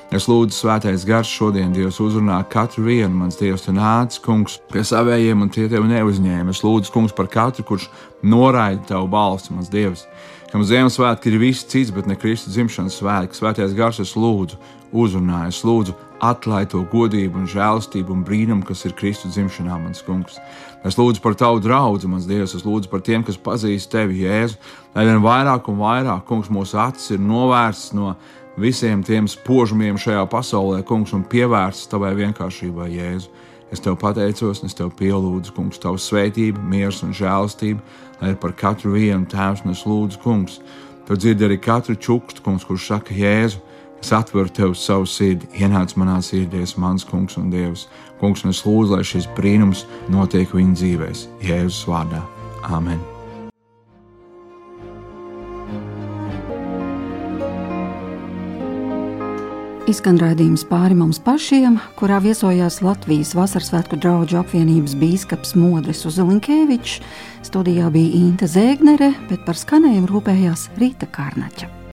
Es lūdzu, svētais gars šodien, Dievs, uzrunā katru vienu, mans Dievs, tu nāc, kungs, pie savējiem un tie tevi neuzņēma. Es lūdzu, kungs, par katru, kurš noraida tavu balsi, mans Dievs. Kam Ziemassvētki ir viss cits, bet ne Kristus dzimšanas svētki. Svētais gars, es lūdzu, uzrunāju, es lūdzu, atklāj to godību, un žēlastību un brīnumu, kas ir Kristus dzimšanā, mans kungs. Es lūdzu par tavu draugu, mans Dievs, es lūdzu par tiem, kas pazīst tevi, Jēzu. Lai vien vairāk un vairāk, kungs, mūsu acis ir novērstas no visiem tiem spožumiem šajā pasaulē, kungs, un pievērsts tavai vienkāršībai, Jēzu. Es tev pateicos, un es tev pielūdzu, kungs, tavu svētību, mieru un žēlastību, lai ir par katru vienu tēvs, un es lūdzu, kungs, tu dzirdi arī katru čukstu, kungs, kurš saka, Jēzu, Es atveru tev savu sirdi, ienāc manā sirdī, mans kungs un dievs. Kungs, un es lūdzu, lai šis brīnums notiek viņa dzīvēs, Jēzus vārdā. Āmen! Izskan raidījums pāri mums pašiem, kurā viesojās Latvijas Vasarsvētku draugu apvienības bīskaps Modris Uzelinkēvičs. Studijā bija Inte Zēgnere, bet par skanējumu rūpējās Rīta Kārnača.